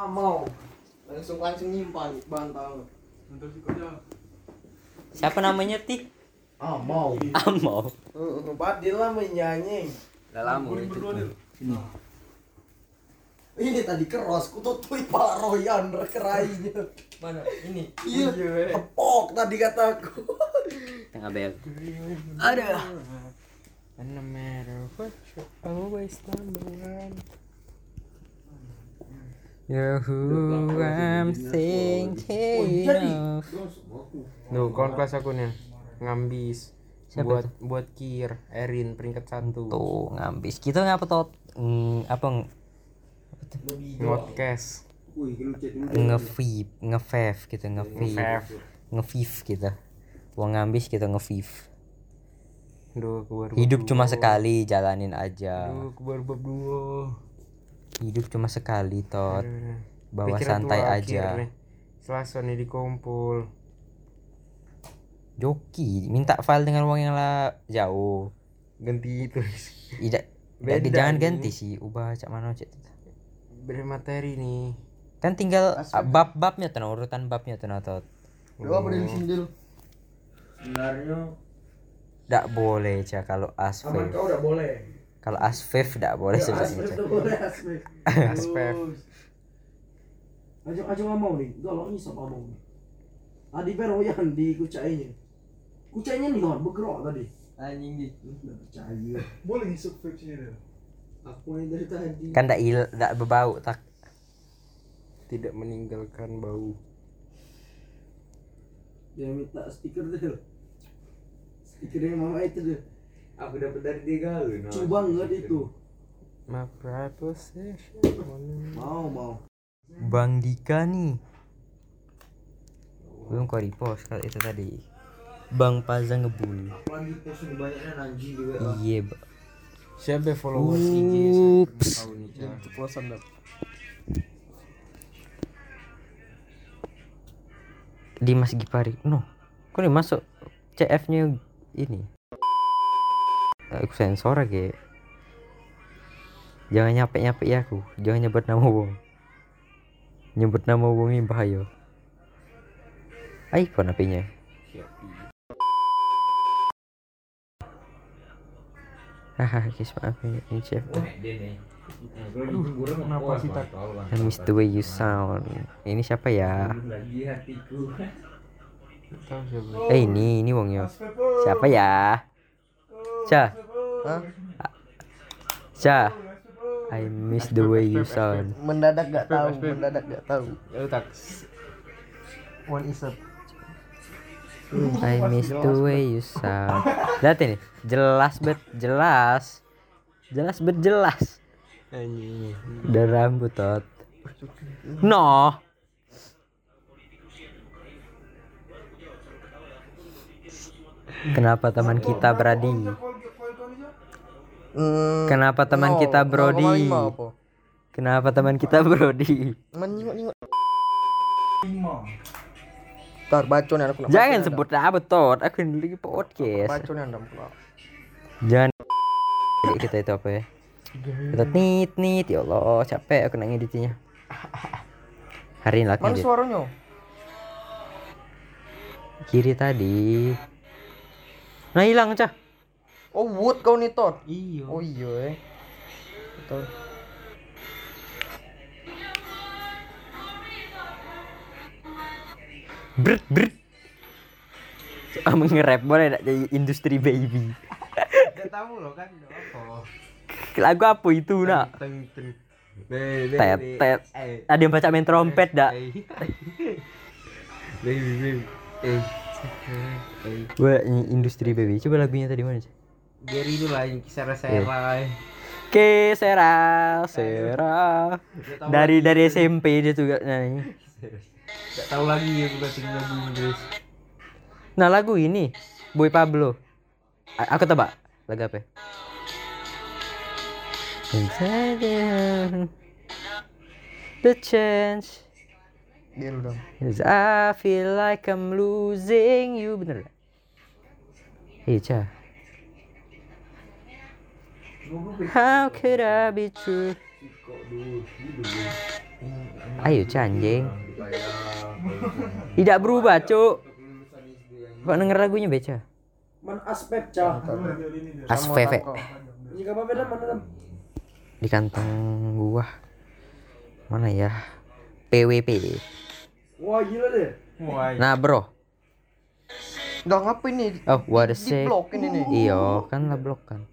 Ah mau. Langsung langsung nyimpan bantal. Siapa namanya Ti? Ah mau. Amo. Heeh, Badil lah menyanyi. Dalam Ini tadi keros, ku tutui pala Royan kerainya. Mana? Ini. Iya, tepok tadi kataku. Tengah bel. Ada. And no matter what, you're always number one. You're who I'm thinking of. Duh, kawan kelas aku nih ngambis Siapa buat buat kir Erin peringkat satu Tuh, ngambis. Kita ngapa tot? Mm, apa ng- podcast nge-vip, nge-fev gitu, nge-vip. Nge-viv gitu. Wong ngambis kita nge-viv. Duh, keluar Hidup cuma sekali, jalanin aja. Duh, keluar bab dua Hidup cuma sekali, Tot. Bawa Pikiran santai aja. Selasa nih dikumpul Joki, minta file dengan uang yang lah jauh. ganti itu Tidak, Beda tidak- jangan nih. ganti sih, ubah cak mana cak. beri materi nih Kan tinggal bab-babnya tuh, nah, urutan babnya tuh, nah, Tot. Berdiri sini dulu. Tidak boleh cak kalau asfef. kau udah boleh. Kalau asfef tidak boleh sebenarnya. Cak. boleh. Aspek. Ajo ajo nggak mau nih, galak ini sama mau. Tadi Royan di kucainya. Kucainya nih kawan bergerak tadi. Anjing di. Nggak percaya. Boleh ngisuk vape-nya dia. Aku ini dari tadi. Kan tidak il, tidak berbau tak. tidak meninggalkan bau Dia minta stiker deh. Stikernya mama itu deh. Aku dapat dari dia gaul. Lucu banget itu. my pride possession Mau mau. Bang Dika nih. Belum kau repost kalau itu tadi. Bang Paza ngebul. Lagi post ini banyaknya anjing juga. Iya, siapa followers IG Ups. nih Cak. Kepuasan dah. Dimas Gipari. No. Kok nih masuk CF-nya ini? Aku sensor aja. Jangan nyampe-nyampe ya aku. Jangan nyebut nama wong. Nyebut nama wong ini bahaya. iPhone HP-nya. Hahaha, guys, maaf ya, ini chef. kenapa sih tak I miss the way you sound. Ini siapa ya? Eh ini, ini wongnya. Siapa ya? Cha. Cha. I miss the way you sound. Mendadak gak tahu, mendadak gak tahu. One is up. I miss the way you sound. Lihat ini, jelas bet, jelas. Jelas bet jelas. anjing Udah rambut tot. No. Kenapa teman kita? Hmm, Kenapa teman kita Brody? Kenapa teman kita Brody? Menyingok-nyingok. Ntar bacon aku nak Jangan sebut nama tot. Aku ini lagi podcast. Bacon ada pula. Jangan. Kita itu apa ya? Kita nit nit ya Allah capek aku nak ngeditnya. Hari ini lagi Mana suaranya? Kiri tadi. Nah hilang cah. Oh, wood kau nih, Tot. iya Oh iya, eh. Betul. Bret bret. Ah nge-rap boleh nak jadi industri baby. Tahu loh kan apa Lagu apa itu nak? teng teng Baby, Tet baby. tet. Eh, Ada yang baca main trompet dak? eh. baby baby eh ini industri baby. Coba lagunya tadi mana cah? Gary itu lah yang kisah sera Ke sera sera. Dari dari SMP dia juga nyanyi. Gak tahu lagi ya bukan sing lagu Inggris Nah lagu ini Boy Pablo. A- aku tebak lagu apa? The chance Dia lu dong. is I feel like I'm losing you bener gak? Iya Ca. How could I be true? Ayo canjing. Tidak berubah, Cuk. Kok denger lagunya beca? Man aspek cah. Asfefe Jika apa beda mana di kantong gua. Mana ya? PWP. Wah gila deh. Wah, Nah, Bro. Udah ngapain nih? Oh, what a Di sick. blok ini nih. Iyo, kan lah blok kan.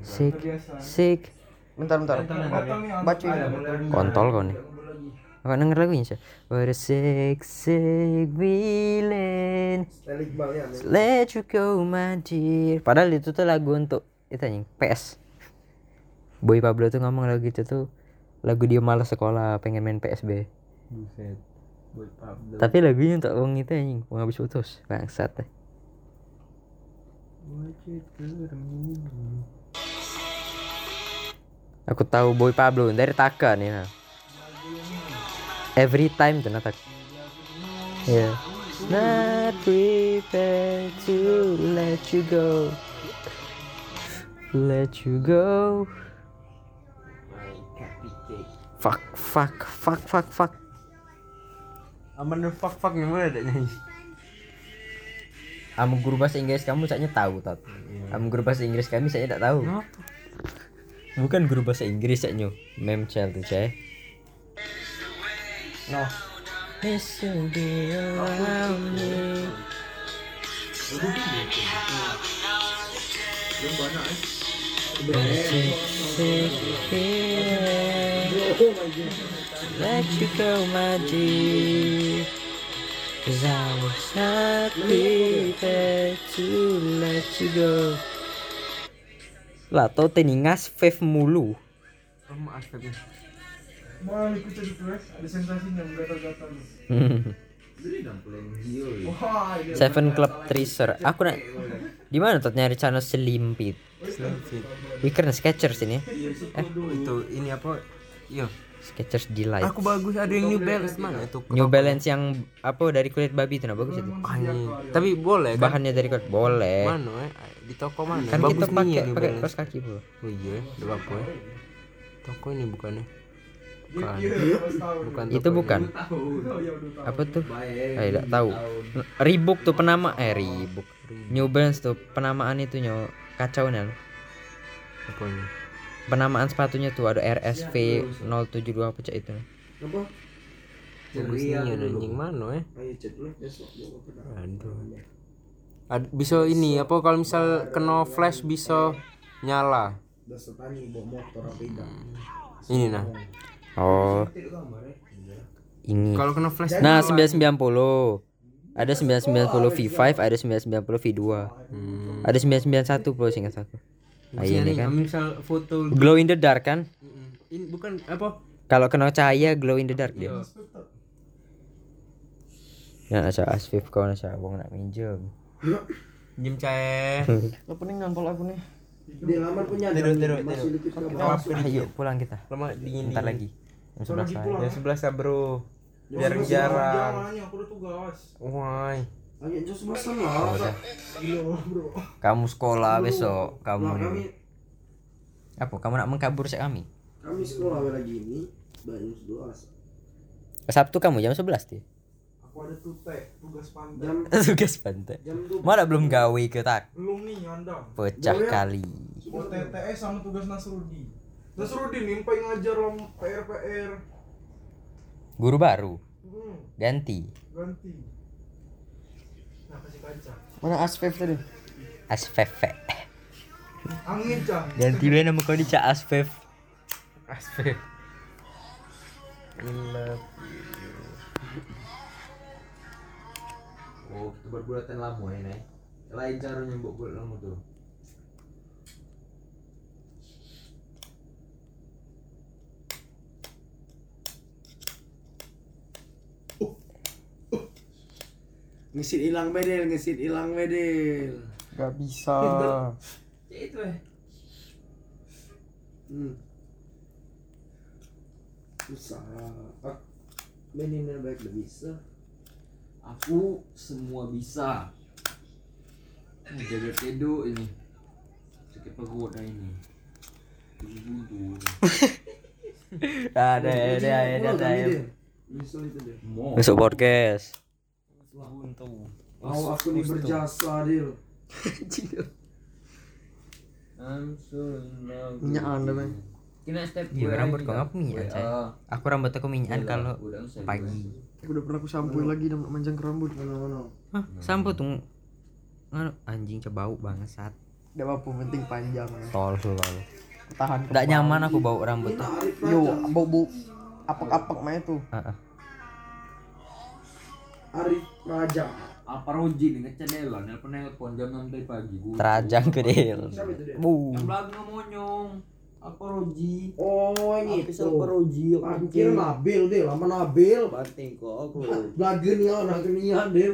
Sick, sick. Bentar bentar. Bacain. Kontol kau nih. Kau denger lagunya sih? What a sick, sick villain. Let you go my dear Padahal itu tuh lagu untuk Itu anjing PS Boy Pablo tuh ngomong lagu itu tuh Lagu dia malas sekolah Pengen main PSB buset. Boy Pablo. Tapi lagunya untuk wong itu anjing Wong habis putus Bangsat deh. Aku tahu Boy Pablo dari Taka nih nah. Every time tuh Taka. Yeah Not prepared to let you go. Let you go. Fuck fuck fuck fuck fuck Aman fuck fuck gimana ada nyanyi? Kamu guru bahasa Inggris kamu saknya tahu tot. Kamu guru bahasa Inggris kami saya tidak tahu. Bukan guru bahasa Inggris saknya. Mem child tuh cah. No. Listen be around me. Let you go, my dear. Cause I was not prepared to let you go. Lah, tau teningas Fave mulu. Kamu aspek Mau ikut jadi ada sensasinya gatal-gatal. Hmm. Seven Club Tracer. Aku nak di mana tuh nyari channel selimpit? Wicker Skechers ini. Eh, itu ini apa? Iya. Skechers Delight. Aku bagus ada yang New Balance mana itu? New Balance yang apa dari kulit babi itu nah bagus itu. Anjing. Tapi boleh kan? Bahannya dari kulit boleh. Mana eh? Di toko mana? Kan bagus kita pakai pakai kaos kaki bro. Oh iya, udah apa ya? Toko ini bukannya? Bukan. Bukan Itu bukan. Apa tuh? Saya tidak tahu. Reebok tuh penama eh Reebok. New Balance tuh penamaan itu nyo kacau nih. Apa ini? Penamaan sepatunya tuh ada RSV 072 apa cak itu. Apa? Bagus nih ya anjing mana eh? Aduh. Ad, bisa ini apa kalau misal kena flash bisa nyala. Dasar tani bawa motor apa tidak? Ini nah. Oh. Ini. Kalau kena flash Nah, 990. Ada 990 V5, ada 990 V2. Hmm. Ada 991 bro singkat aku. Ah, Bisa ini nih, kan. misal foto Glow in the dark kan? Ini bukan apa? Kalau kena cahaya glow in the dark dia. Ya, asa asfif kau nasa wong nak minjem. Jam cair. Apa nih ngangkol aku nih? Di lamar punya Tidur, tidur, masih dikit ke bawah. Ayo pulang kita. Lama dingin Bentar lagi. Jam 11 saya. Yang sebelah ya bro. Biar jarang. Why? Ayo jam sebelas lah. Bro. Kamu sekolah besok, kamu Nah, kami Apa? Kamu nak mengkabur sih kami? kami sekolah lagi ini banyak dua Sabtu kamu jam 11 dia. Aku ada tuh teh tugas pantai. jam Tugas pantai. jam Mana belum gawe ke tak? Belum nih anda. Pecah ya? kali. OTTS sama tugas Nasrudi. Nasrudi nih pengen ngajar om PR PR. Guru baru. Hmm, Ganti. ganti. Nah. Mana aspek tadi? Asfefe. Angin cah. Ganti be nama kau di Cak Asfef. Aspek. Love Oh, itu buat-buatan lama ini. Lain caranya buat buat lama tuh. Ngesit hilang bedel ngesit hilang bedel Gak bisa. Ya itu eh. hmm. susah ah baik udah bisa Aku semua bisa. Jaga tedo ini. Sakit perut dah ini. Tunggu tuh. Ada ada ada ada. Misal itu Besok podcast. Mau aku nih berjasa Dil. Minyak anda bang. Kena step Iya rambut kau ngapa minyak cai? Aku rambut aku minyakan kalau pagi. Aku udah pernah aku sampo lagi dan manjang ke rambut. Mana-mana. Hah, sampo tuh Anu, anjing coba bau bangsat. Tidak apa penting panjang. Tol lol. Tahan. Nggak nyaman aku bau rambut tuh. Yo, bau bau apak-apak mah itu. Heeh. Arif Raja. apa roji nih ngecedela nelpon nelpon jam 6 dari pagi gua Terajang ke Del. Siapa itu dia? Bu. yang belakang ngomonyong apa roji Oh ini apa itu. siapa roji Pikir Nabil Dil, lama Nabil. banting kok aku Lagu nih anak ini Dil.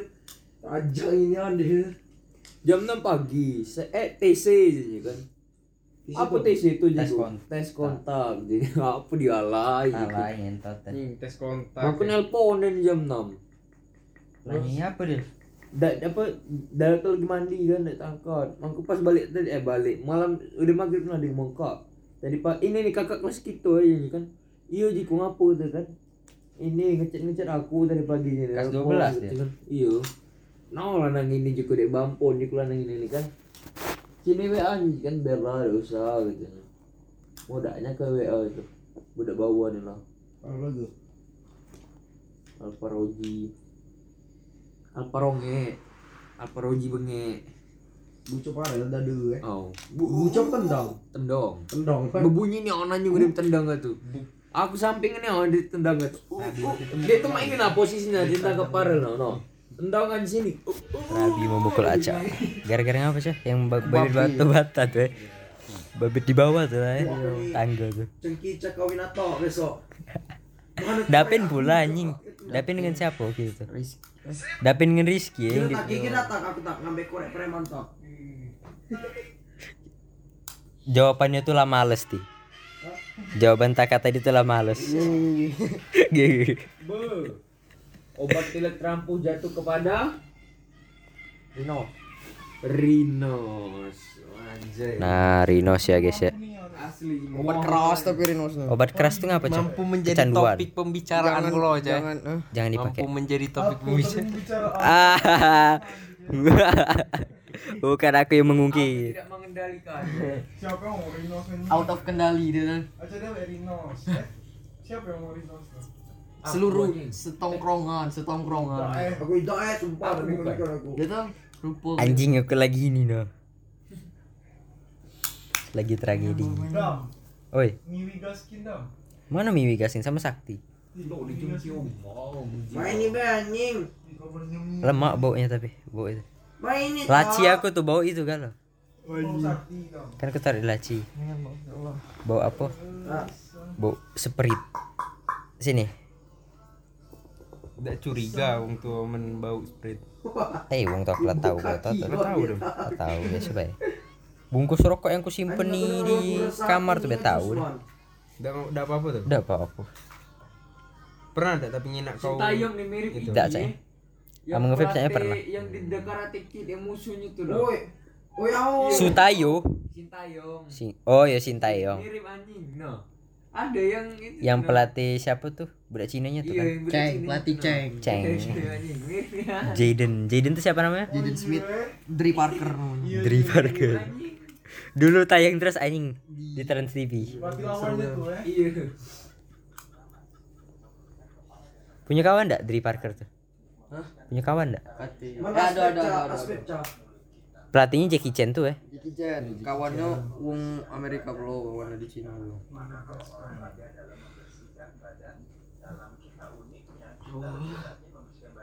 Raja ini Dil. jam 6 pagi se eh TC jadi kan apa TC itu Tes kontak. tes kontak jadi apa dialai Salah ngentot. Anjing tes kontak. aku nelponin jam 6 Nanya apa Del? Da, apa dah aku lagi mandi kan nak tangkat aku pas balik tadi eh balik. Malam udah maghrib lah di mongkak tadi pak ini nih kakak kelas kita aja ni kan. Iya ji ku ngapo tu kan? Ini ngecat ngecat aku tadi pagi ni Kelas Nelpon 12 gitu dia? kan. Iya. Nah lah nang ini juga dek bampon di nang ini kan. Sini WA ni kan biar lah ada usaha gitu. Modaknya ke WA itu. Budak bawah ni lah. Apa tuh? Alfaroji Alfaronge Alfaroji benge Bucok parah ada dua. oh Bucok tendang. tendang Tendang. berbunyi nih orang juga dia tendang gak tuh aku samping nih orang dia tendang gak tuh dia tuh mainin lah posisinya dia tendang ke parel no no tendangan sini. Rabi memukul Aca. Gara-gara apa sih? Yang ba- babit batu bata tuh. eh. Babit di bawah tuh eh. Tangga tuh. Cengkicak kawin atau besok. Dapin pula anjing. Dapin dengan siapa gitu? Dapin dengan Rizky Kira yang di- tak gigi tak aku tak ngambil korek preman tak. jawabannya tuh lah males ti. Jawaban tak tadi tuh lah males. Obat pilek trampuh jatuh kepada Rino. Rinos anjay Nah, Rinos ya guys ya. Asli Obat keras tapi Rinos. Obat keras tuh ngapa, Cok? Mampu menjadi Kecanduan. topik pembicaraan Jangan- lo aja. Jangan eh. Jangan Mampu dipakai. menjadi topik pembicaraan. bicara Ah. Bukan aku yang mengungkit. tidak mengendalikan siapa yang mau Rinos Out of kendali dia kan. aja dia Rinos eh siapa yang mau Rinos Seluruh setongkrongan, setongkrongan. eh Aku itu eh sumpah aku. Rupa. Anjing aku lagi ini no. Lagi tragedi. Oi, Gaskin mana Miwi Gasin sama Sakti? Main ini anjing. Lemak baunya tapi, bau itu. Laci aku tuh bau itu kan lo. Bang Sakti dam Kan aku di laci. Bau apa? Ah, Bau sprite. Sini. Udah curiga wong tuh men bau sprit. Eh, wong tau lah tahu gua tahu. Gak tahu dong. Tahu tahu biasa bae. Bungkus rokok yang ku simpen nih di kamar tuh udah tahu. dah. Udah udah apa-apa tuh? Udah apa-apa. Pernah ada tapi nginak kau. Sintayong nih mirip ini Tidak, yang Kamu nge-vape saya pernah. yang di Karate Kid yang musuhnya tuh loh Oi. Oi au. Sutayo. Sintayong Si Oh ya Sintayong. mirip anjing no ada yang itu Yang no. pelatih siapa tuh? Budak Cinanya tuh iya kan. Ceng, pelatih. Ceng. Ceng. Ya Jaden. Jaden tuh siapa namanya? Jaden Smith, Dri Parker. Dri Parker. Dulu tayang terus anjing di Trans TV. berarti lawannya tuh eh iya Punya kawan enggak Dri Parker tuh? Punya kawan enggak? Eh, ada ada ada. Pelatihnya Jackie Chan tuh eh. Jackie Chan, kawannya wong Amerika bro, kawannya di Cina bro.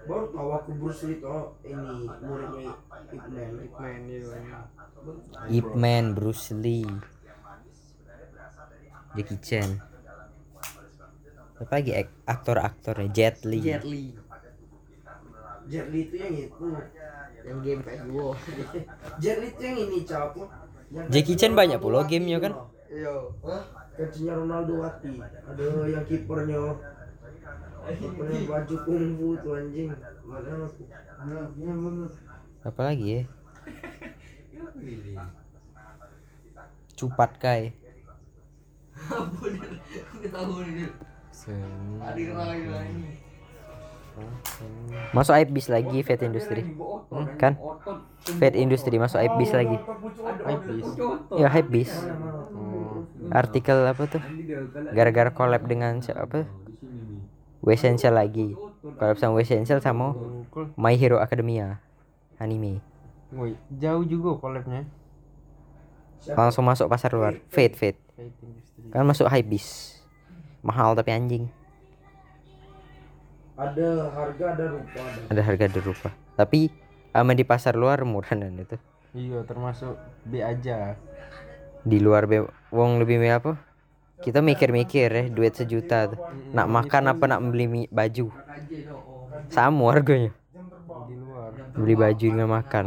Baru tahu aku Bruce Lee oh ini muridnya Ip Man. Main itu. Ip Man, Bruce Lee. Jackie Chan. Apa lagi ak- aktor-aktornya Jet Li. Jet Li, Jet Li itu yang itu. yang game PS2. Jet Li itu yang ini? Yang Jackie Chan banyak pula gamenya kan? Iya. Kakinya Ronaldo Wati. Ada yang kipernya. Kipernya baju kungfu tuh anjing. Mana aku? Apa lagi ya? Cupat kai. Apa lagi. Masuk hype bis lagi Fate Industry. Kan? Fate Industry masuk hype bis lagi. Bis. Ya hype bis. Oh. Artikel apa tuh? Gara-gara collab dengan siapa? Essential lagi. Collab sama Essential sama. My Hero Academia anime. Woi, jauh juga collabnya. Langsung masuk pasar luar. Fate Fate. Kan masuk hype bis. Mahal tapi anjing. Ada harga ada rupa ada. Ada harga ada rupa. Tapi ama di pasar luar murahan itu. Iya, termasuk B aja. Di luar be wong lebih me apa? Kita mikir-mikir ya duit sejuta tuh. Nak makan apa nak beli baju? Sama harganya. Di luar. Beli baju dengan makan.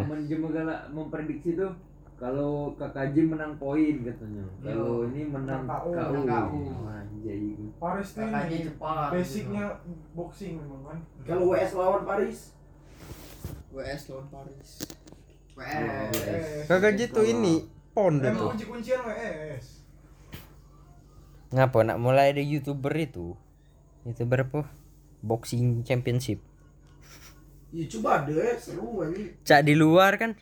Memprediksi tuh kalau KKJ menang poin katanya. Kalau ini menang. KU. Paris tuh ini cepat. basicnya boxing memang kan. Kalau WS lawan Paris, WS lawan Paris. WS. Kagak gitu ini pon deh Emang tuh. kunci-kuncian WS. Ngapa nak mulai ada YouTuber itu? YouTuber apa? Boxing Championship. ya coba deh seru ini. Cak di luar kan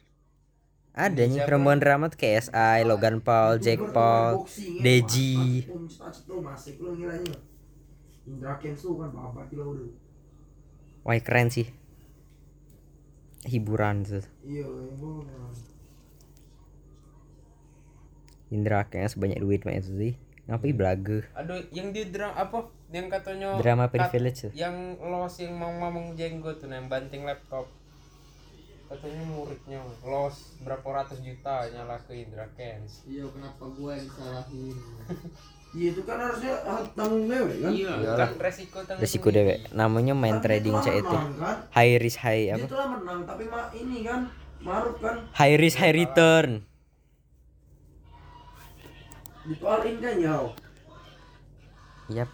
ada nih perempuan drama tuh KSI, Logan Paul, Jake Paul, Deji. kan. Wah keren sih. Hiburan tuh. Iya. Indra kayaknya sebanyak duit mah itu sih. Ngapain belaga? Aduh, yang di drama apa? Yang katanya Drama kat- privilege tuh. Yang los yang mau ngomong jenggot tuh yang banting laptop. Katanya muridnya los berapa ratus juta nyala ke Indra Kens. Iya kenapa gua yang disalahin? Iya itu kan harusnya tanggung dewe kan. Iya, kan resiko tanggung Resiko dewek. Namanya main Kan trading telah itu. Kan? High risk high Dia apa? telah menang tapi ma ini kan maruf kan High risk high return. Ditualin kan ya. Yap.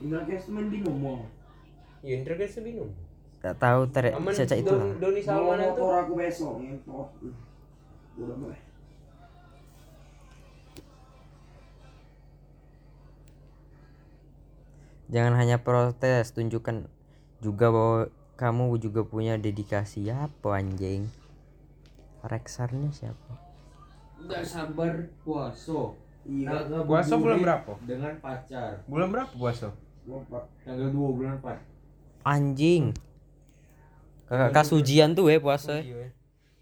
Indra Kens tuh main bingung mau. Iya, Indra Kens bingung. Tak tahu Aman caca itu Don- lah. Doni Mau Salmanan tuh. motor aku besok ngentot. Udah mulai. Jangan hanya protes, tunjukkan juga bahwa kamu juga punya dedikasi. Apa anjing? Rexarnya siapa? Enggak sabar puasa. Iya. Nah, Puasa bulan berapa? Dengan pacar. Bulan berapa puasa? Lupa. Tanggal 2 bulan 4. Anjing. Kakak kas ujian tuh ya puasa. Iya.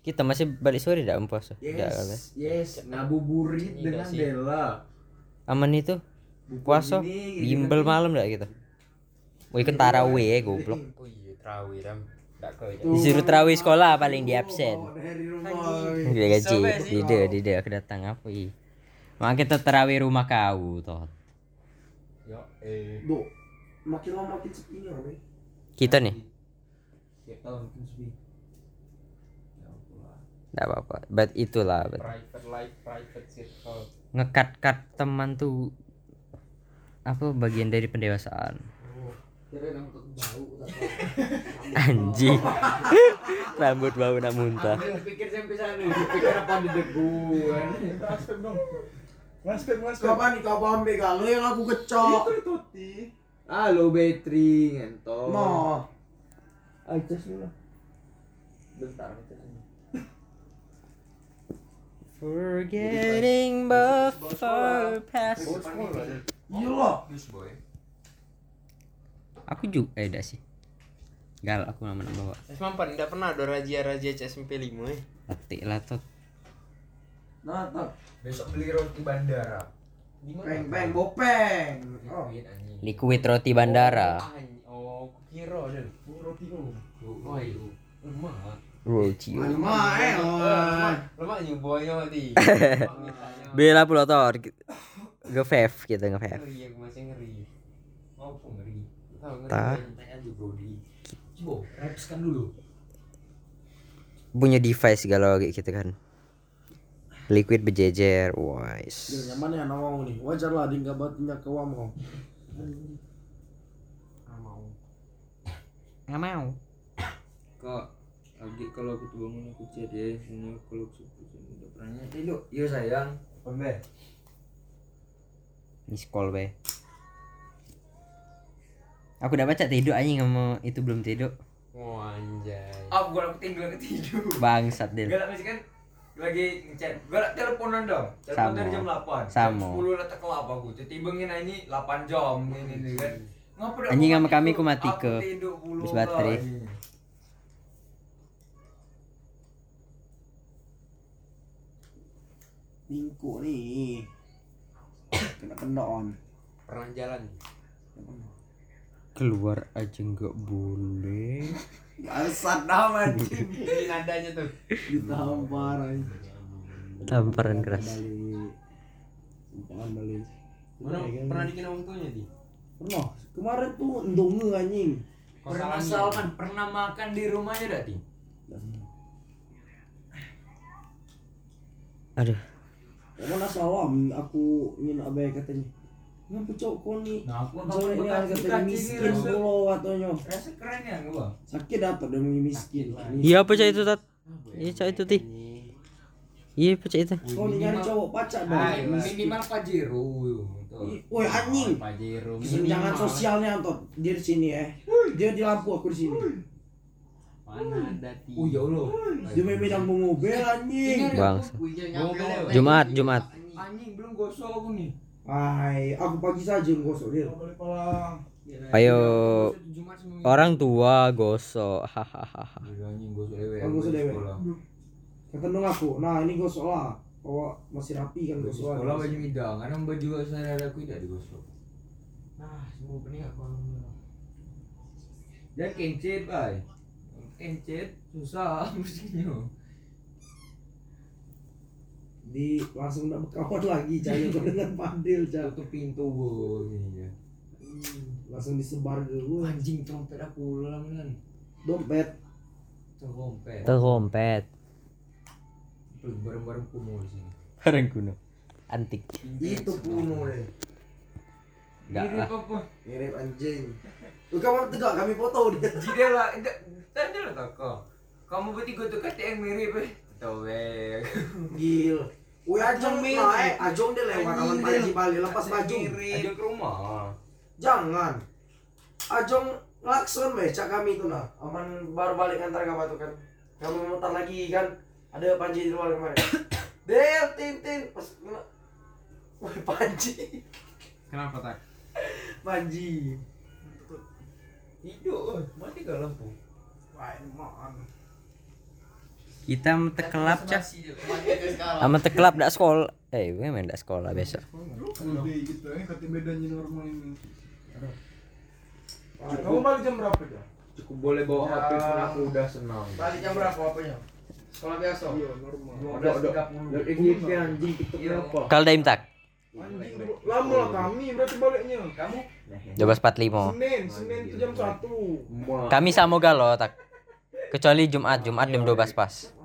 Kita masih balik sore dah puasa. Kali. Yes, ngabuburit dengan sih. Dela. Aman itu puasa bimbel malam dah kita. Wih kan tarawih ya goblok. Oh iya, terawih ram. Ya. Disuruh terawih sekolah paling di absen. Oh. Dia gaji, tidak, tidak aku datang apa i. Mak kita terawih rumah kau toh. Yo, eh. Duh, makin lama makin sepi. Kita nih, Tiap tahun sepi. tidak apa-apa. But itulah, but. Private life, private circle. ngekat-kat teman tuh apa bagian dari pendewasaan. Kira Anjing. Rambut bau nak muntah. Pikir sampai sana, pikir apa di debu kan. Kapan nih yang aku kecok? Itu dituti. Halo Betri ngentong. Nah, Aja sih lah. Bentar aja sih. Forgetting before past. iya lah. Aku juga eh dah sih. Gal aku nama nak bawa. Eh, Mampan, enggak pernah ada raja-raja SMP 5 eh. Atik lah tot. Nah, tak. Besok beli roti bandara. Peng peng bopeng. Oh, Liquid roti bandara. Oh, aku kira dan. Roti oh. Oh, iya. Lemah. Roti. Lama eh. Lemah, oh. lemah nyuboynya di. Bela pula tor. Kita. Ngeri, aku masih ngeri. Mau dulu. Punya device galau kayak gitu kan. Liquid berjejer, wise. nyaman ya nawang nih. Wajar lah di batunya ke wamong. Ah, mau. Nggak mau. Kok Lagi kalau aku tuh bangun aku chat ya, ini kalau aku udah pernah tidur. Iya sayang. Pembe. Miss call be. Aku udah baca tidur anjing sama itu belum tidur. Oh anjay. Aku gua aku tidur aku tidur. Bangsat Del. Galak masih kan lagi ngechat. Galak teleponan dong. Telepon dari jam 8. Sama. Jam 10 letak kelap aku. Tiba ngina ini 8 jam ini nih kan. Ngapa dah Anjing sama kami ku mati ke habis baterai. Minggu nih. Kena kendon. Pernah jalan. Keluar aja nggak boleh. Bangsat dah anjing. Ini nadanya tuh. Ditampar. Tamparan keras. Balik. Pernah Iya, kan? pernah bikin orang tuanya di. Pernah. Kemarin tuh ndonge anjing. Pernah. Salman pernah makan di rumahnya dah Ting? Aduh. Mana salam aku ingin abai katanya. Ngapa cowok kau nih? Nah, ini kan katanya miskin pulau katanya. Rasa keren ya Bang? Sakit dapat demi miskin. Iya apa cak itu tat? Iya cak itu ti. Iya apa cak itu? Kau nyari cowok pacar dong. Ayo, Miskin. Minimal Pajero. Woi anjing. Pajero. Kesenjangan sosialnya Anton. Dia di sini ya. Dia di lampu aku di sini. Mana ada ti. Oh ya Allah. Dia mobil anjing. Bangsa. Mobil lewat. Jumat, Jumat. Anjing belum gosok aku nih. Hai, aku pagi saja yang gosok dia. Ayo Jumat seminggu. orang tua gosok. Hahaha. Iya, Anjing gosok dewe. Kata dong aku, nah ini gosok lah. Oh masih rapi kan Gosok sekolah baju midang, karena baju saya ada aku tidak digosok. Nah, semua pening aku alhamdulillah. Dan kencet, bay. Kencet susah mestinya. Di langsung nak berkawan lagi cahaya kau dengan Fadil cah. Tutup pintu bu ini ya. Langsung disebar dulu. Anjing trompet aku lalang kan. Dompet. Trompet. Terkompet. Terus bareng-bareng kuno di sini. Barang kuno. Antik. Itu kuno deh. Enggak Mirip lah. apa? Mirip anjing. Lu kamu tegak kami foto dia. Jadi lah, enggak. Tanya lah tak kau. Kamu bertiga tuh kata yang mirip eh. Eh. Gil. Woi ajong naik, ajong dia lewat Anjing, Panji. Bali lepas baju. Aja ke rumah. Jangan. Ajong ngelakson becak kami itu nah. Aman baru balik antar kamu tuh kan. Kamu mutar lagi kan. Ada Panji di luar kemarin. Del, tin, tin. Pas kena. Woi Panji. Kenapa tak? Panji. Hidup, mati gak lampu. Wah, man. Kita mau tekelap cah. Sama tekelap dak sekolah. Eh, gue main dak sekolah besok. Gitu ya, ini. Kamu balik jam berapa ya? Cukup boleh bawa HP pun aku udah senang. Balik jam berapa apanya? Sekolah biasa. Iya normal. Udah, udah, udah, FYP anjing kita berapa? Kal daim tak. Lama lah kami berarti baliknya. Kamu? 12.45. Senin, Senin itu jam 1. Kami sama galo tak. Kecuali Jumat, Jumat jam 12 pas.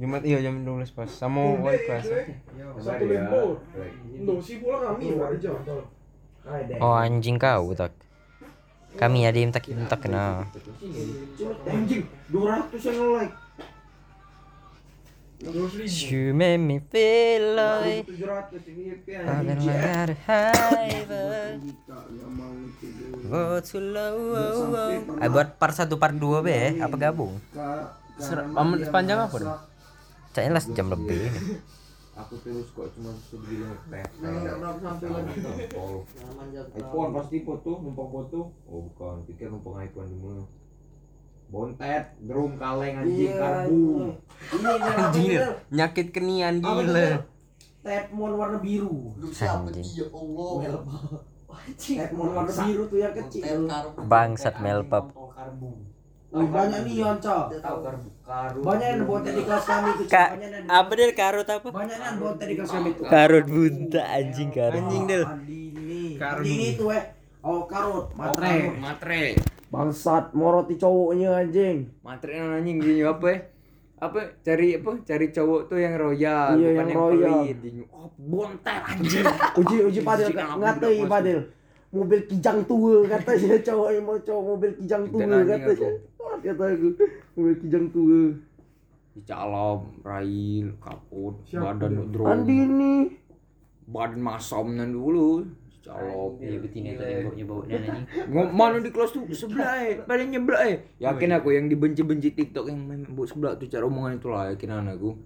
Jumat iya jam 12 pas. Sama Udah wali kelas. itu ya. Satu libur. Untuk si pula kami baru jam. Oh anjing kau tak. Kami ada yang tak tak kena. Anjing 200 yang like. You make me feel like 700 ini. I've been like at a high Go too low Eh buat part 1 part 2 be apa gabung? Sepanjang apa dong? Kayaknya lah sejam lebih ini. Aku terus kok cuma segini ngepet. Enggak berapa sampai lagi. Oh, iPhone pasti foto, numpang foto. Oh bukan, pikir numpang iPhone di mana? Bontet, drum kaleng anjing Iya. karbu. Anjing ini. nyakit kenian gila. Tepmon warna biru. Anjing. Ya Allah. Warna biru tuh yang kecil. Bangsat melpap. Oh, banyak nih Yonca. Tahu karbu karu. Banyak yang buat di kelas kami Banyak yang apa deh karut apa? banyak yang buat di kelas kami tuh. Karut bunta anjing karut. Anjing del. Ini. Karut. Ini tuh eh. Oh karut, matre. Matre. Bangsat, moroti cowoknya anjing. Matre anjing gini apa ya? Apa cari apa? Cari cowok tuh yang royal, Iya, bukan yang royal. pelit. Oh, bontet anjing. Uji uji ngatai udah padel. Mobil kijang tua katanya cowok yang mau cowok mobil kijang tua Dan katanya. aku. Kata aku. Woi kijang tuh. Dicalap, rail, kaput, Siapa badan drone. Andini. Badan masam nan dulu. Calop. Iya betina tadi baunya anjing. Ngom mana di kelas tuh sebelah eh, pada nyebelah eh. Yakin aku yang dibenci-benci TikTok yang main buat sebelah tuh cara omongan itu lah yakinan aku.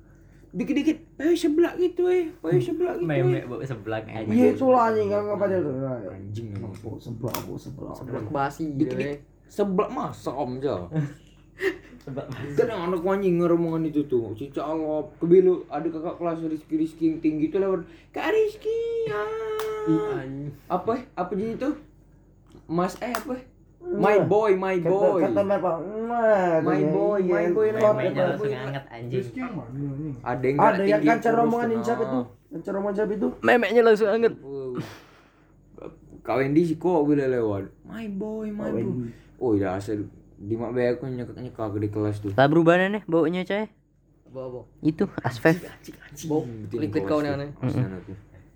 Dikit-dikit, eh sebelah gitu eh, eh sebelah gitu. Memek Eh. bau sebelah anjing. Iya itu lah anjing kan dia tuh. Anjing emang. Oh, sebelah, oh, sebelah. Sebelah basi Dikit-dikit sebelah masam aja. Sebelah Kadang anak anjing ngomongan itu tuh, si calop, kebilu ada kakak kelas Rizky Rizky yang tinggi tuh lewat, Kak Rizky, ah. apa apa jadi itu? Mas eh apa? My boy, my boy. Kata kata apa? Nah, My katanya, boy, iya, my boy, entot. langsung hangat anjing. Rizky yang mana nih? Ada yang Ada yang omongan tuh, siapa nah. itu? Kancar omongan siapa itu? Memeknya langsung hangat. Uh, Kawin di sih kok bila lewat. My boy, my boy. Oh, ya asal di mak aku nyekak nyekak di kelas tuh. Tak berubah nih baunya coy. Bawa Itu asfef. Bau liquid kau nih.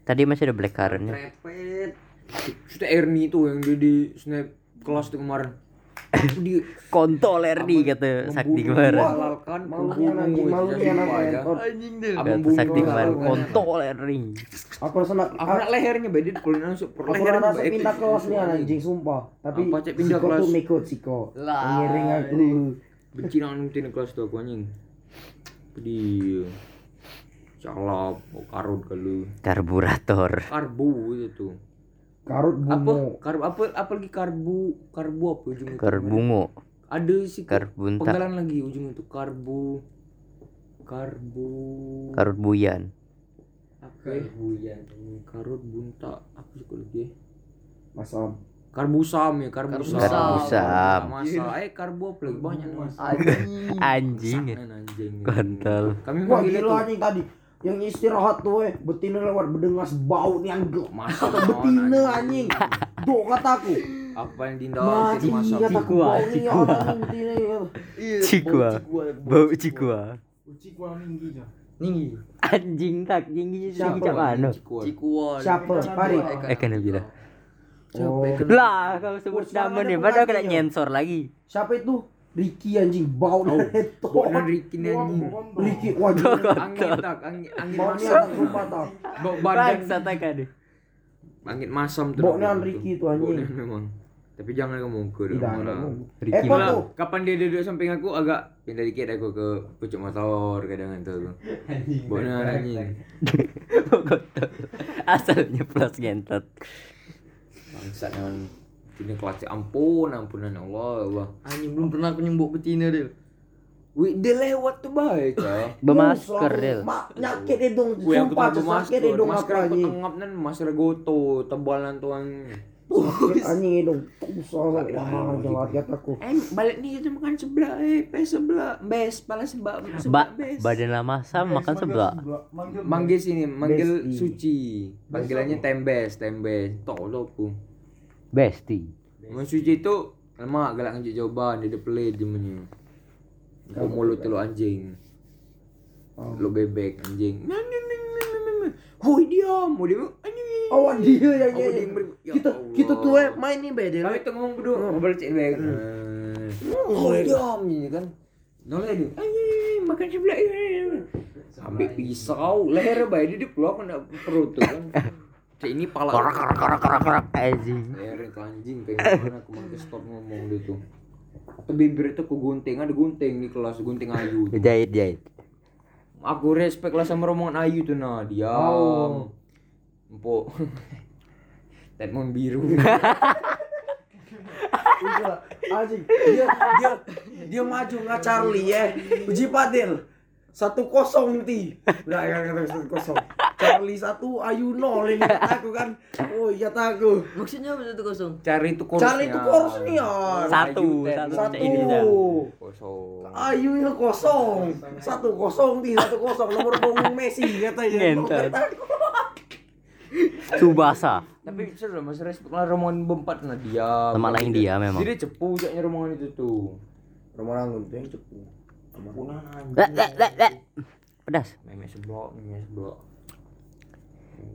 Tadi masih ada black currantnya. Trepet. Sudah Ernie tuh yang dia di snap kelas tuh kemarin. Di Kontol Erdi kata Sakti kemarin. Halalkan anjing, anak entot. Anjing deh. Kata Sakti kemarin kontol Erdi. Aku rasa nak Aku nak lehernya beda kalau langsung per Aku lehernya rasa pindah kelas nih anjing sumpah. Tapi Apa, Cek, pindah Siko kelas? tuh mekot Siko. Ngiring aku. Benci nang pindah kelas tuh aku anjing. Di calap, karut kalau Karburator. karbu itu tuh. Karut Apa? bungo. Karbu apa apa lagi karbu? Karbu apa ujungnya? Karbungo. Ada sih Karbunta. penggalan lagi ujungnya itu karbu. Karbu. Karut buyan. apa? ya? Karut bunta apa sih dia? Masam. Karbusam ya, karbusam. Karbusam. Masa, eh karbu apa lagi banyak mas. Anjing. Anjing. Kontol. Kami gila tuh anjing tadi. Yang istirahat tuh eh betina lewat berdengas bau nih anggel. Masa Kata betina anjing. Dok kataku. Apa yang dinda Mati masa kataku Cikua, bau nih cikua. anjing betina. Iya. Cikua. Bau cikua. Uci kuah tinggi. Anjing tak tinggi Siapa? macam mana? Cikuan. Siapa? Pari. Eh kan bilang. Oh. Lah kau sebut nama nih, ada padahal kena nyensor lagi. Siapa itu? Ricky anjing bau dari itu. Bukan Ricky nih anjing. Ricky wajib. Angin tak, angin angin Bau nih masam. sumpah tau. Bau badan. Tak ada. Angin masam tuh. Bau nih anak Ricky itu anjing. Bau nih memang. Tapi jangan kamu ke ada. orang. Ricky Eh, Malah, kapan dia duduk samping aku agak pindah dikit aku ke pucuk motor kadang tuh. Bau nih anjing. Asalnya plus gentot. Bangsat dengan ini kelas ampun ampunan Allah ya Allah. Anjing belum pernah aku nyembuk betina deh. Wih, dia lewat tuh baik ya. Bermasker Del. Mak nyakit deh dong. Wih, aku Sumpah tuh sakit deh dong masker apa aku anjing. tengap nan masker goto tebalan. Sakit anjing dong. Tusah. Wah jelas kataku. Eh balik nih itu makan sebelah eh pe sebelah bes pala sebelah sebelah bes. badan lama sam makan sebelah. Manggil. Manggil sini, manggil Besti. suci. Panggilannya tembes, tembes. Tok lopu. Besti. Mau suci itu lemak galak ngajak jawaban dia pelit jemennya. Kau mulut lu anjing. Lu bebek anjing. Hoi diam, mau dia dia yang Oh, dia ya Kita kita tuh eh main nih bedel. Kami tuh ngomong berdua, ngobrol cek bebek. Oh, diam ini kan. Noleh dia. Anjing, makan sebelah. Ambil pisau, leher baik dia keluar kena perut tuh kan. Cek ini pala. Korak korak korak korak korak anjing. Itu anjing kayak gimana aku mau stop ngomong dia tuh. Atau bibir itu aku gunting, ada gunting di kelas, gunting Ayu. Jahit jahit. Aku respect lah sama rombongan Ayu tuh nah, diam. Oh. Empuk. Tetmon biru. Anjing. Dia dia dia maju nggak Charlie ya. Uji Padel. Satu kosong nanti. Udah ya kata satu kosong. Charlie satu, Ayu nol ini aku kan. Oh iya aku. Maksudnya apa satu kosong? Cari itu kurusnya. Charlie itu. Satu, Ayu, Ted. satu. Satu. Ini dah. Kosong. Ayu yang kosong. Satu kosong di satu kosong nomor punggung Messi katanya. Ngentot. Subasa. Tapi seru masih respect lah rombongan berempat nah dia. Teman lain dia memang. Jadi cepu jaknya rombongan itu tuh. Rombongan itu yang cepu. Punan Lek lek lek lek. Pedas. Memek seblok, memek seblok.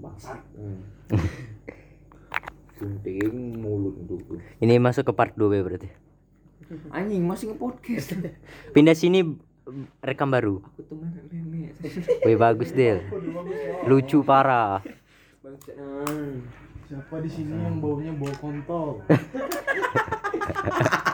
Bangsat. Hmm. Gunting mulut itu tuh. Ini masuk ke part 2 berarti. Anjing masih nge-podcast. Pindah sini rekam baru. Aku tuh nenek. Wih bagus Del. Lucu parah. Siapa di sini yang baunya bau kontol?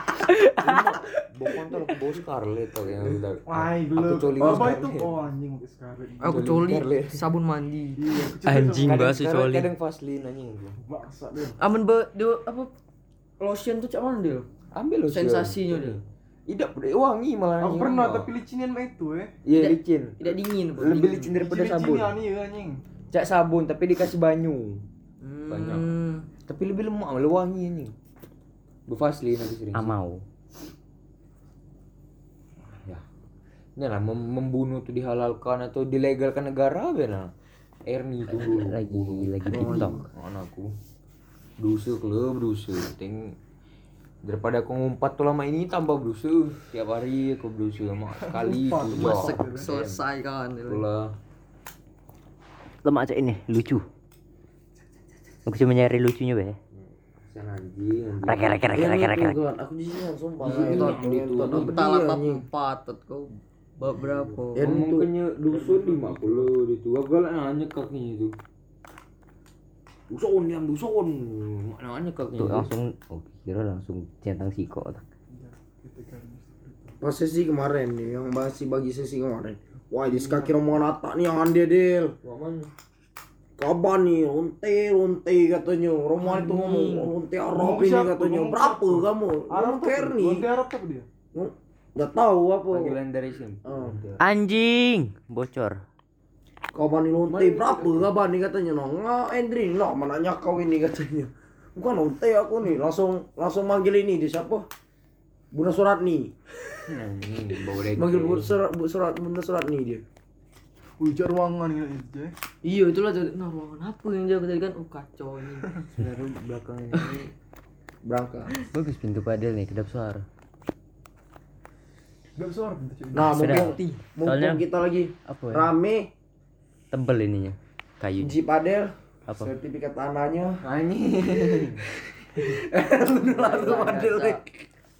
Bawa kontol aku bawa Scarlett yang udah. Aku coli Apa Scarlett. itu? Oh anjing pakai sekarang. Aku coli sabun mandi. Iya, Anjing itu. bahasa Kadang- coli. Kadang Vaseline anjing. Baksa dia. Aman be dia apa lotion tuh cak mana dia? Ambil loh. Sensasinya dia. Tidak udah wangi malah. Aku pernah tapi licinan mah itu eh. Iya licin. Tidak dingin. Lebih licin daripada sabun. Ya anjing. Cak sabun tapi dikasih banyu. Hmm. Banyak. Tapi lebih lemak malah wangi anjing. Bu Vaseline aku sering. Amau. Ya. Ini lah mem- membunuh tuh dihalalkan atau dilegalkan negara benar. Erni itu dulu. Lagi- lagi Oh, TikTok. Anakku. Dosa klub dosa. Ting daripada aku ngumpat tuh lama ini tambah dosa. Tiap hari aku dosa mak sekali itu. Masak selesai kan. Itulah. Lemak cak ini lucu. Aku cuma nyari lucunya be. Kasihan anjing. anjing. Rek rek rek rek rek rek. Aku jijik sumpah. Ngentot itu. Total apa patot kau berapa? Ya mungkinnya dusun lima puluh itu. Gagal nanya kakinya itu. Dusun yang dusun. Nanya kakinya. Tuh itu. langsung oh kira langsung centang siko. Pas sesi kemarin nih, yang masih bagi sesi kemarin. Wah, di kaki rombongan Atta nih yang ande Del. Wah, mana? Kapan nih, lonte, lonte katanya. Rombongan itu ngomong, "Oh, lonte Arab ini katanya. Ngomong Berapa kamu? Arab tuh. Lonte Arab apa dia? Gak tahu apa. Panggilan dari sini. Oh. Anjing bocor. Kapan nih lonte? Berapa kapan nih katanya? No, nggak Endri, no, mananya kau ini katanya. Bukan lonte aku nih, langsung langsung manggil ini dia siapa? Bunda bau dek. Manggil Bu Surat, Bu Surat, Bunda Suratni dia. Wih, cak ruangan ini itu. eh. Iya itulah tadi. Nah ruangan apa yang jaga tadi kan? Oh kacau ini. Sebenarnya belakang ini. Berangkat. Bagus pintu padel nih kedap suara. Gak besar pintu cek. Nah, mumpung, mumpung Soalnya- kita lagi Apa ya? rame Tebel ininya. Kayu. Uji padel, Apa? sertifikat tanahnya. Anjing. Udah langsung padel.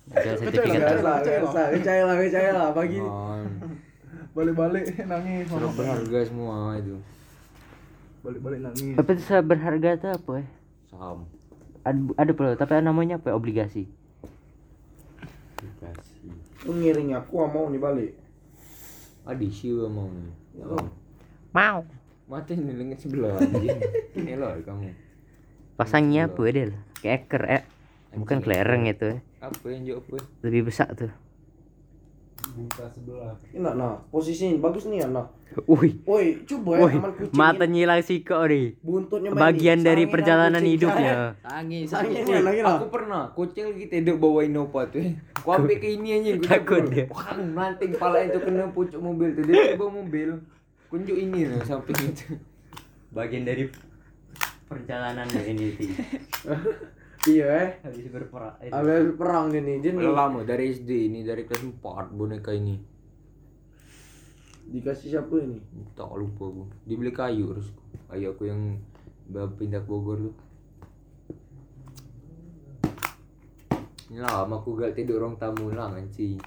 Biasa, biasa, percaya lah, percaya lah, bagi. Balik-balik nangis mama. berharga semua itu. Balik-balik nangis. Tapi itu berharga tuh apa ya? Saham. Ada, ada pula, tapi namanya apa? ya? Obligasi. Dikasih. Lu ngiring aku mau nih balik. Adi siwa mau. Mau. Mati ini lengan sebelah anjing. Ini loh kamu. Pasangnya apa ya, Del? Keker, eh. Bukan kelereng itu ya. Apa yang jawab apa? Lebih besar tuh. Buka sebelah. Ini nah, posisi bagus nih anak. Wih. Woi, coba ya aman kucing. mata nyilang siko nih. buntutnya Bagian nih. dari perjalanan kucing. sakit. mana lagi lah. Aku pernah kucing lagi tidur bawa Innova tuh. Aku ambil ke ini aja Takut dia. Wah, nanti kepala itu kena pucuk mobil tuh. Dia bawa mobil. Kunjuk ini loh samping itu. Bagian dari perjalanan ini sih. Iya eh. Habis berperang. Habis perang dia nih. Dia nih Udah lama dari SD ini dari kelas 4 boneka ini. dikasih siapa ini? Tak lupa aku. Dibeli kayu terus. Kayu aku yang bawa pindah ke Bogor tuh. Ini lama aku gak tidur orang tamu lah sih.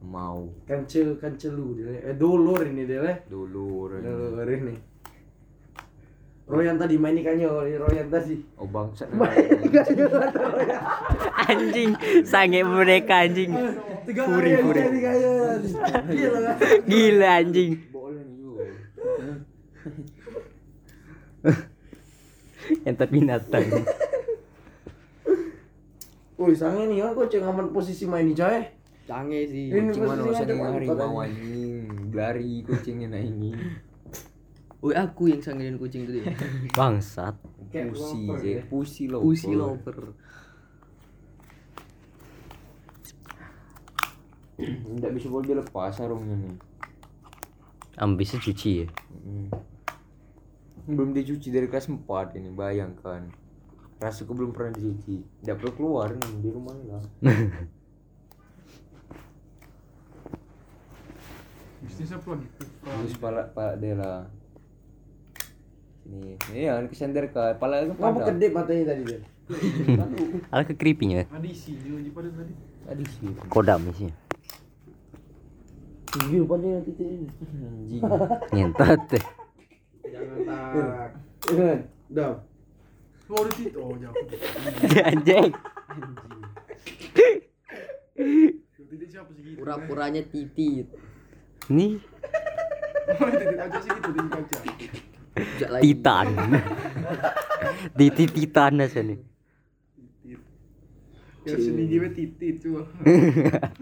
Mau Kancel kancelu dia. Eh dulur ini dia eh. dulu orang ini. Royan tadi main ikannya, Royan tadi. Oh bangsat. Anjing, sange mereka anjing. Puri, puri. Gila kan? Gila anjing. Entot binatang. Wih, sange nih kan kok aman posisi main di coy. Canggih sih. Ini Kucing mana posisinya usah harimau aja. anjing. Lari kucingnya nah ini. Woi aku yang sanggilin kucing tadi. Bangsat. Kayak Pusi loper je, ya. pusi lo. Pusi lover. Tidak bisa boleh dilepas sarungnya nih. Ambisnya cuci ya. Mm. Belum dicuci dari kelas 4 ini, bayangkan. Rasuku belum pernah dicuci. Tidak perlu keluar nih di rumah lah. Bisnis apa lagi? Terus pala pak Dela. Sini, ini yang kesender ke pala itu pada. kedip matanya tadi dia? Ala ke creepy-nya. Adisi dia uji pada tadi. Tadi sih. Kodam isinya. Iya pada nanti anjing. Nyentot deh. Jangan tak. Dam. Oh di situ. Oh jauh. Anjing. Sih? Pura-puranya titit. Nih titik aja sih gitu titik aja. Titan. Titi titan aja nih. Ya sini gue titit coba.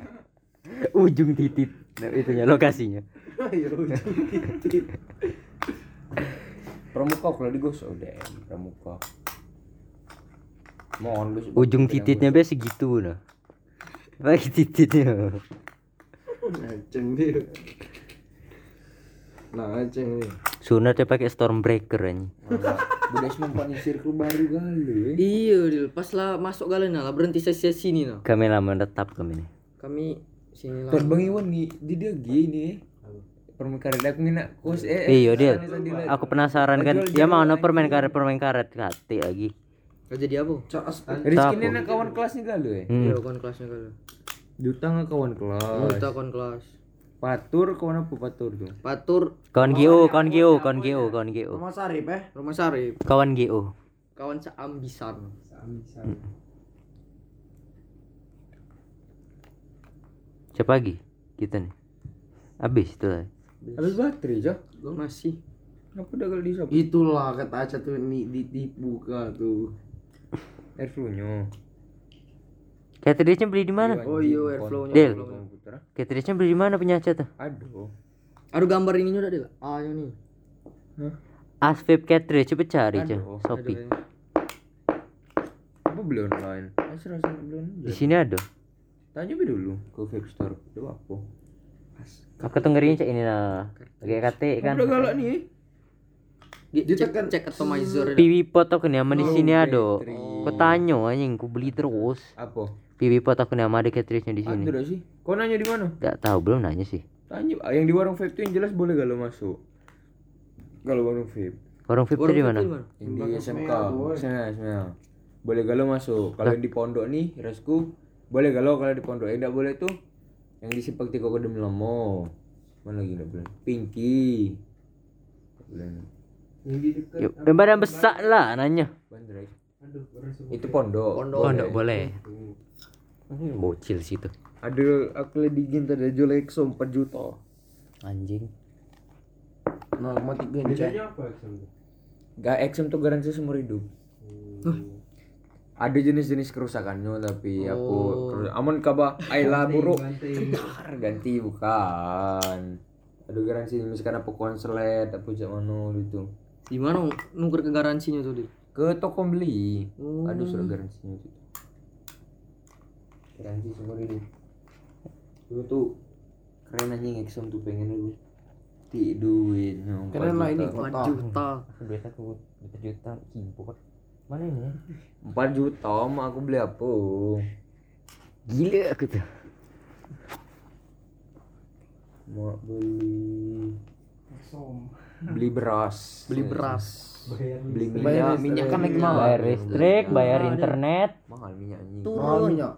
Ujung titit. Nah, itunya lokasinya. Pramuka kalau digosok udah pramuka. Mohon besok. Ujung tititnya biasa segitu nah. Lagi tititnya. Aceng dia. Nah, aceng nih. Sunatnya pakai stormbreaker anjing. Udah mempunyai circle baru kali. Iya, Dil. Pas lah masuk kalian lah berhenti sesi sini nah. Kami lama tetap kami nih. Kami sini lah. Terus Bang Iwan nih, di dia gini. Permen karet aku minat kos eh. Iya dia. lah. Aku penasaran kan. Ya mau no permain karet permain karet kati lagi. Kau jadi apa? Rizky ini nak kawan kelasnya kali ya. Iya, kawan kelasnya kali. Duta nggak kawan kelas. Kita kawan kelas. Patur kawan apa patur tuh? Patur Kawan GO, kawan GO, kawan GO, kawan GO. Rumah Sarip eh. Rumah Sarip. Kawan GO. Kawan seambisan. Siapa lagi? Kita nih. Habis itu lah. Habis baterai jah. Masih. Kenapa udah kali disapa? Itulah kata Aca tuh ini ditipu kah tuh. Airflow-nya. Cartridge-nya beli di mana? Oh iya, airflow-nya. Del. Komputer. ah. Cartridge-nya beli di mana punya Aca tuh? Aduh. Aduh gambar ininya udah Del. Ah, yang nih. Asvip cartridge coba cari aja. Shopee. Apa beli online? Asal asal beli online. Di sini ada. Tanya be dulu ke vape store. Ada apa? Aku tuh ngerinya cek ini nah. Kayak KT kan. Udah galak nih. Dia cek cek atomizer. Pot aku nih sama di sini ada. Aku tanya anjing, ku beli terus. Apa? PV pot aku nih sama ada cartridge-nya di sini. Ada sih. Kau nanya di mana? Gak tahu belum nanya sih. Tanya. Ah, Yang di warung vape tuh yang jelas boleh galau masuk. Kalau warung vape. Warung VIP tuh di mana? Yang di SMK. Sana, sana. Boleh galau masuk. Kalau di pondok nih, resku boleh galau kalau di pondok. Yang enggak boleh tuh yang di Simpang Tiga Kodem Lamo. Mana lagi enggak boleh? Pinky. Nggak boleh. Yang badan besar lah nanya. Itu pondok. Pondok. Enggak boleh. Ini bocil situ. Ada aku lagi gini tadi jual Exo 4 juta. Anjing. Nah, mati gencet. Gak Exo tuh garansi seumur hidup. Ada jenis-jenis kerusakannya tapi aku kerus- aman kaba Ayla buruk Dar, ganti bukan ada garansi misalkan apa konslet apa cak mano gitu Di mana nuker ke garansinya tuh, Dil? ke toko beli Oh. ada surat garansinya gitu garansi seumur hidup itu tuh keren anjing Exxon tuh pengen aku ti duit no, Keren lah ini 4 kota. juta. Duit aku satu juta import. Mana ini? 4 juta mau aku beli apa Gila aku tuh. mau beli Som. beli beras Beli beras. beli Bayar minyak minyak kan lagi mahal Bayar listrik, bayar internet. mahal minyak anjing Mahal minyak.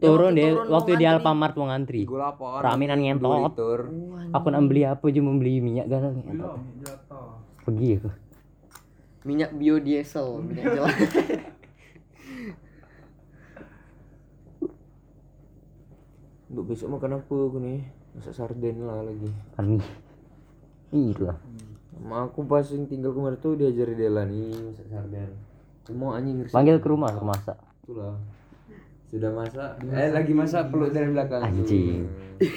Turun deh waktu di Alfamart mau ngantri. Lapan Raminan ngentot. Aku nak beli apa aja mau beli minyak garam ngentot. Jatah. Pergi aku. Minyak biodiesel, minyak jelas. untuk besok makan apa aku nih masak sarden lah lagi Kami. Iya. sama aku pas yang tinggal kemarin tuh diajari Dela nih masak sarden semua anjing resep Panggil ke rumah ke masak. itulah sudah masak? Eh lagi masak peluk dari belakang. Anjing.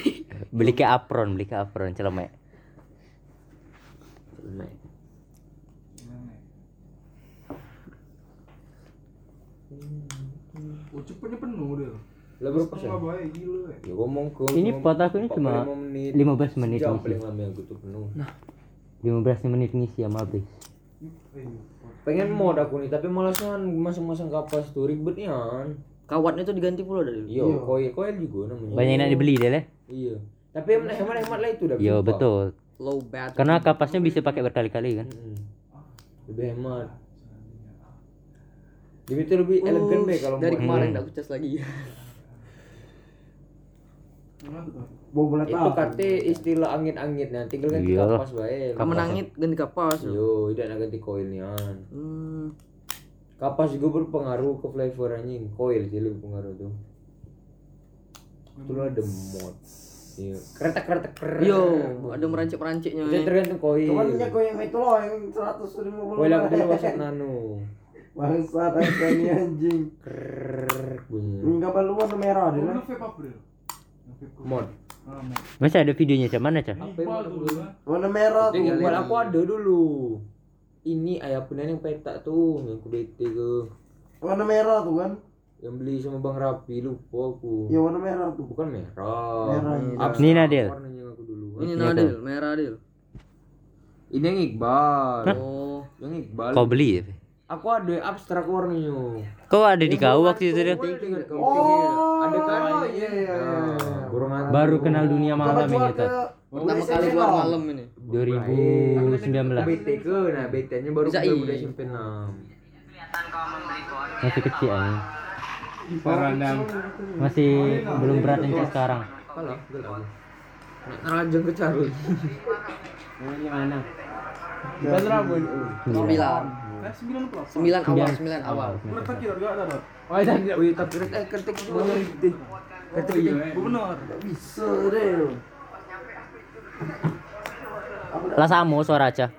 Beli ke apron, beli ke apron celemek. Oh cepetnya penuh dia. lah berapa persen gila ya. ya ngomong ke Ini pot aku ini cuma 15 menit. jam paling lama aku tuh penuh. 15 menit ngisi sama habis. pengen mod aku nih tapi malasan masang-masang kapas tuh ribetnya Kawatnya tuh diganti pula dari. iya koil koil juga namanya Banyak yang dibeli deh leh. iya tapi hemat hemat hemat lah itu dah Iya betul. Low battery. Karena kapasnya bisa pakai berkali-kali kan. Mm-mm. lebih hemat Dia itu lebih elegan be kalau Dari kemarin enggak kucas lagi. Bau bola itu kate istilah angin-angin nah tinggal ganti Iya. kapas bae. Kamu nangit ganti kapas. Yo, tidak nak ganti koilnya. Hmm. Kapas juga berpengaruh ke flavor anjing. Koil sih lebih pengaruh tuh. Itulah the mod. Iya. Kereta-kereta keren. Yo, ada merancik-meranciknya. Itu tergantung koil. Cuman kau yang itu loh yang 150 Koil aku dulu masuk nano. Bangsa ini anjing. Enggak perlu warna merah deh lah. Lu vape apa bro? Mod. Ah. Masih ada videonya dulu? kan. Warna merah tuh. Aku ada dulu. Ini ayah punya yang petak tuh yang ku ke Warna merah tuh kan. yang beli sama Bang Rapi lupa aku. Ya warna merah tuh. Bukan merah. Merah. Abstrak Ini Nadil. Warnanya aku dulu. Ini Iya, Nadil, merah Nadil. Ini yang Iqbal. Oh, Yang Iqbal. Kau beli ya? Aku ada abstrak warnanya. Kau ada di kau waktu itu deh. Oh, ada kan? Iya, iya, iya. Nah, burung hantu. Baru kenal dunia malam ini tuh. Pertama kali keluar malam ini. 2019 BT ke, nah BT-nya baru Bisa, udah iya. udah SMP 6. masih kecil aja. Parandang. Masih belum berat yang kayak sekarang. Nak ngerajang ke carul. Mana? Bukan rabun. Sembilan. Eh, sembilan plus. Sembilan awal, sembilan awal. Tak kira enggak ada. Oh, iya, iya. Wih, tapi eh ketik bener gitu. Ketik gitu. Benar. Bisa deh. Lah sama suara aja.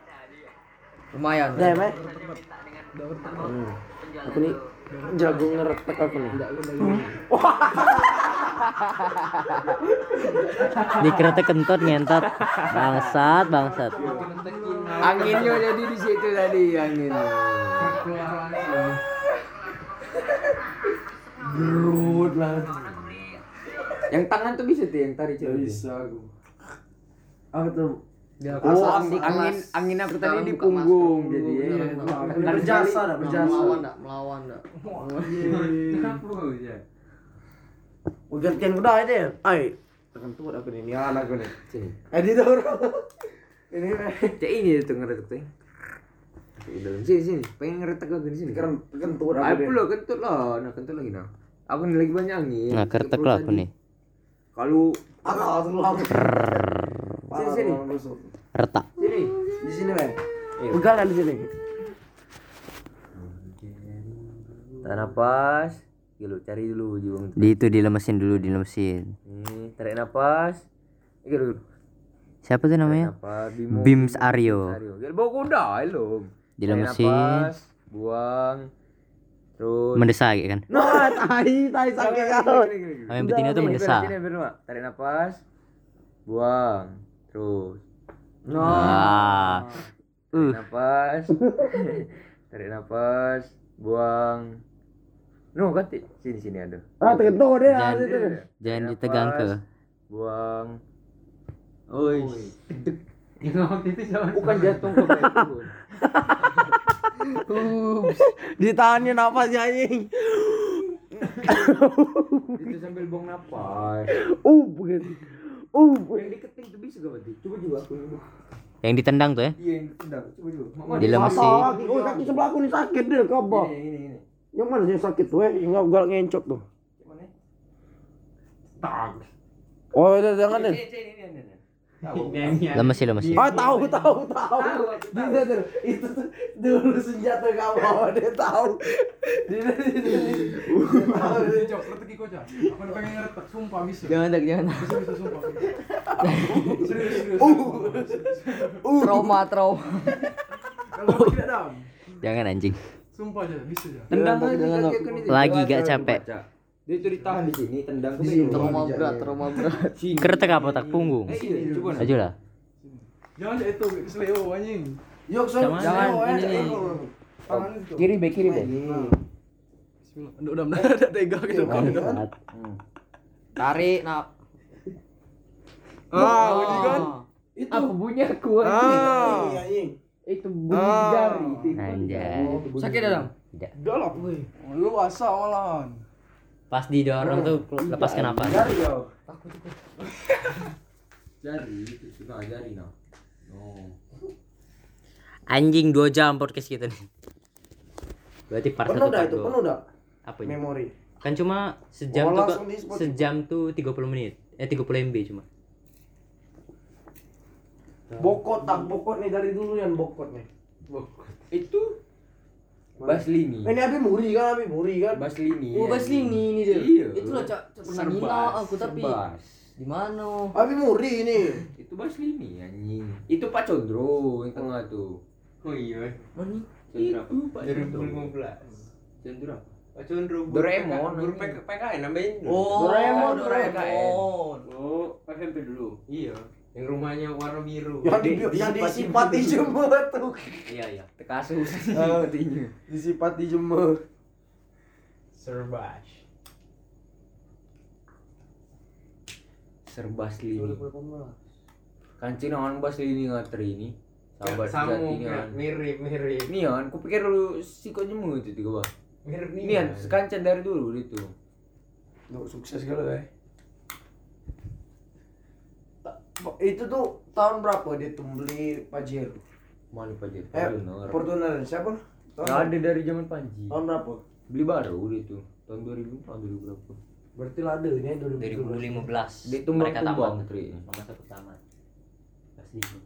Lumayan. Deh, Mek. Aku nih jago ngeretek aku nih. Dikira kentut ngentot. Bangsat, bangsat. Anginnya jadi di situ tadi anginnya. Gerut lah. Yang tangan tuh bisa tuh yang tarik cewek. Bisa aku. Aku tuh Oh, angin, angin, angin aku tadi di punggung jadi. ya. berjasa dah, berjasa. Melawan enggak? Melawan enggak? Mau gantian udah aja deh. Ay, tekan tuh aku nih, ini anak aku nih. Editor. Ini Cek ini tuh ngeretek tuh. Di dalam sini sini, pengen ngeretek aku di sini. kan kentut aku deh. lo kentut lah, nah kentut lagi nah. Aku nih lagi banyak angin. Nah, kertek lah aku nih. Kalau tuh lama. Sini. Retak. sini, Di sini, men. Pegang kan di sini. tahan napas. Gila, cari dulu juang. Di itu dilemesin dulu, dilemesin. Nih, tarik napas. Gila, dulu. Siapa tuh namanya? Bimo. Bims Aryo. Aryo. Gila, bawa kuda lo. Dilemesin. buang. Terus Mendesak gitu kan. Nah, tai, tai sakit. Oh, yang betina tuh mendesak. Tarik napas. Buang. Terus. Wah. Tarik Uh. napas. Tarik napas. Buang. No, ganti. Sini sini ada. Ah, kentut deh. ah, Jangan, situ. jangan Tarik ditegang ke. Buang. Oi. Bukan jatuh ke batu. Ditahannya napasnya anjing. Itu sambil buang napas. Uh, begitu. Uh, Yang diketing tuh bisa gak berarti? Coba juga aku. Yang ditendang tuh ya. Iya, yang ditendang. Coba juga. Mama, Dilemesin. kaki, oh kaki sebelah aku nih sakit deh, kabah. Ini, ini, ini. Yang mana sih sakit tuh? Eh, yang galak ngencok tuh. Gimana? Oh, itu jangan deh. Ini, ini. Lemesin, lemesin. Oh, tahu, tahu, tahu. Dia tuh itu tuh dulu senjata kamu dia tahu. Dia dia dia tahu. Ini cok, retek iko cok. Apa lu pengen ngeretek? Sumpah bisa. Jangan tak, jangan. Bisa bisa sumpah. Serius serius. Trauma, trauma. Kalau tidak dam. Jangan anjing. Sumpah aja, bisa aja. Tendang lagi. Lagi gak capek. Dia itu ditahan di sini, tendang ke Di sini. Trauma berat, trauma berat. Keretek apa tak punggung? Eh, iya, coba. nah. Aja lah. Jangan itu seleo anjing. Yuk, Jangan, jangan, ini. Kiri be, kiri be. Bismillah. Udah udah udah udah tega gitu kan. Tarik, nak. Ah, ini kan. Itu. Apa bunyi aku? Ah. anjing. Itu bunyi Ah. jari. Anjay. Sakit dah, Dam? Tidak. Udah lah. Lu asa malahan. Pas didorong tuh lepas kenapa? Jari yo. Jari, itu suka jari nah. Oh. Anjing 2 jam podcast kita nih. Berarti part Penuh 1 dah part itu, 2. penuh dah Apa ini? memori. Kan cuma sejam Oh, tuh sejam tuh 30 menit. Eh 30 MB cuma. Bokot tak bokot nih dari dulu yang bokot nih. Itu Baslini. Eh, Ini Abi Muri kan, Abi Muri kan. Baslini. Oh. Baslini ini dia. Iya. Itu lah cak pernah nina aku tapi serbas. di mana? Abi Muri ini. Itu Baslini anjing. Itu Pak Condro yang tengah tuh. Oh iya. Mana? Condro apa? Pak Condro. 2015. Condro apa? Pak Condro Doraemon, PK- guru PKN nambahin. Oh, Doraemon, Doraemon. Oh, SMP dulu. Iya. Yang rumahnya warna biru. Yang di, Di- yang disifati disifati jemur tuh. Iya iya. Kasus Ah. artinya. Disifati jemur. Serbash. Serbaslini. Kancing naon Baslini ngatri ini. Sahabat sejati ini kan. mirip mirip. Ini kan, kupikir dulu si kok jemu itu tiga bah. Mirip nih. Ini kan, kancan dari dulu itu. Duh, sukses kali ya. Itu tuh tahun berapa dia tuh beli Pajero? Mana Pajero? Eh, Fortuner. Fortuner siapa? Tahun, Nggak ada dari zaman Panji. tahun berapa? Beli baru itu. Tahun 2000 tahun 2000 berapa? Berarti lah ada ini 2015. 2015. Dia tumbang mereka tumbang tri. Mama satu tamat. Baslini.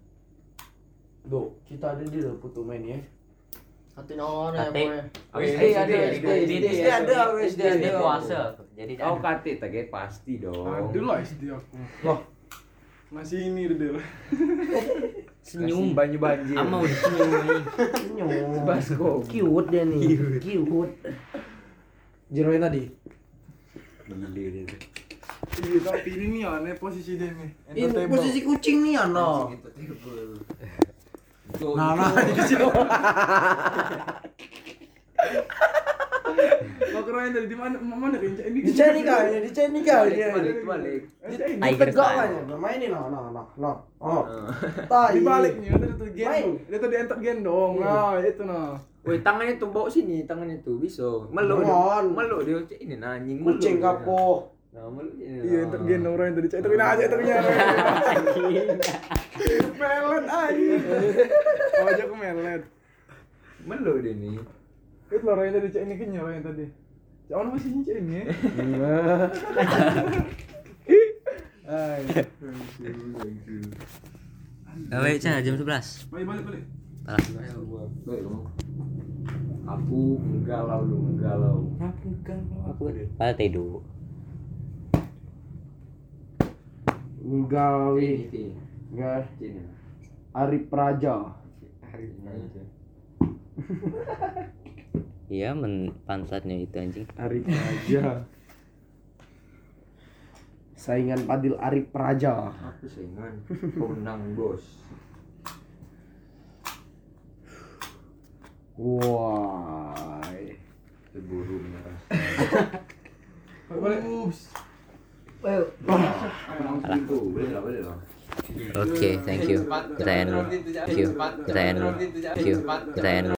Duh, kita ada di dalam foto main ya. Hati naon ya. SD SD, ada, SD, SD, SD ada, SD Jadi ada. puasa. Jadi Oh ada. kate tage pasti dong. Aduh lah SD aku. Loh, Masih ini deh. senyum. banyu banjir. Ama udah senyum nih. senyum. Basko. Cute dia nih. Cute. Jeroin tadi. Gile dia. Iya tapi ini nih aneh posisi dia nih. Ini posisi kucing nih ano. Nah, nah, keren dari di mana? Mana? Ini Di kali, di kali dia. Balik balik. Di tegak aja, mainin no, no, no, no. Oh, Ah. tai. di baliknya ada tuh Main. gendong. Dia tuh di enter gendong. Nah, itu nah. Woi tangannya tuh bawa sini, tangannya tuh bisa. Jangan. Meluk dia cek ini nanying. Kucing dia. kapok. Nah, meluk ini. Iya, enter gendong orang tadi. Cek itu aja itu kena. Melet aja. Oh, aja aku melet. Meluk dia nih. Itu orang yang tadi cek ini kenyal orang yang tadi. Mana masih ini ya? Ay. Gawe cah jam 11. Balik balik balik. Parah. Baik kamu. Aku menggalau lu menggalau. Aku pada tidur. Enggak. Arif Praja. Hari ini aja. Iya men pantatnya itu anjing. Arif Praja. Saingan Padil Arif Praja. Aku saingan. Kau menang bos. Wah. Terburu merah. Boleh lah. Oke, thank you. Kita end dulu. Thank you. Kita end dulu. Thank you. Kita end dulu.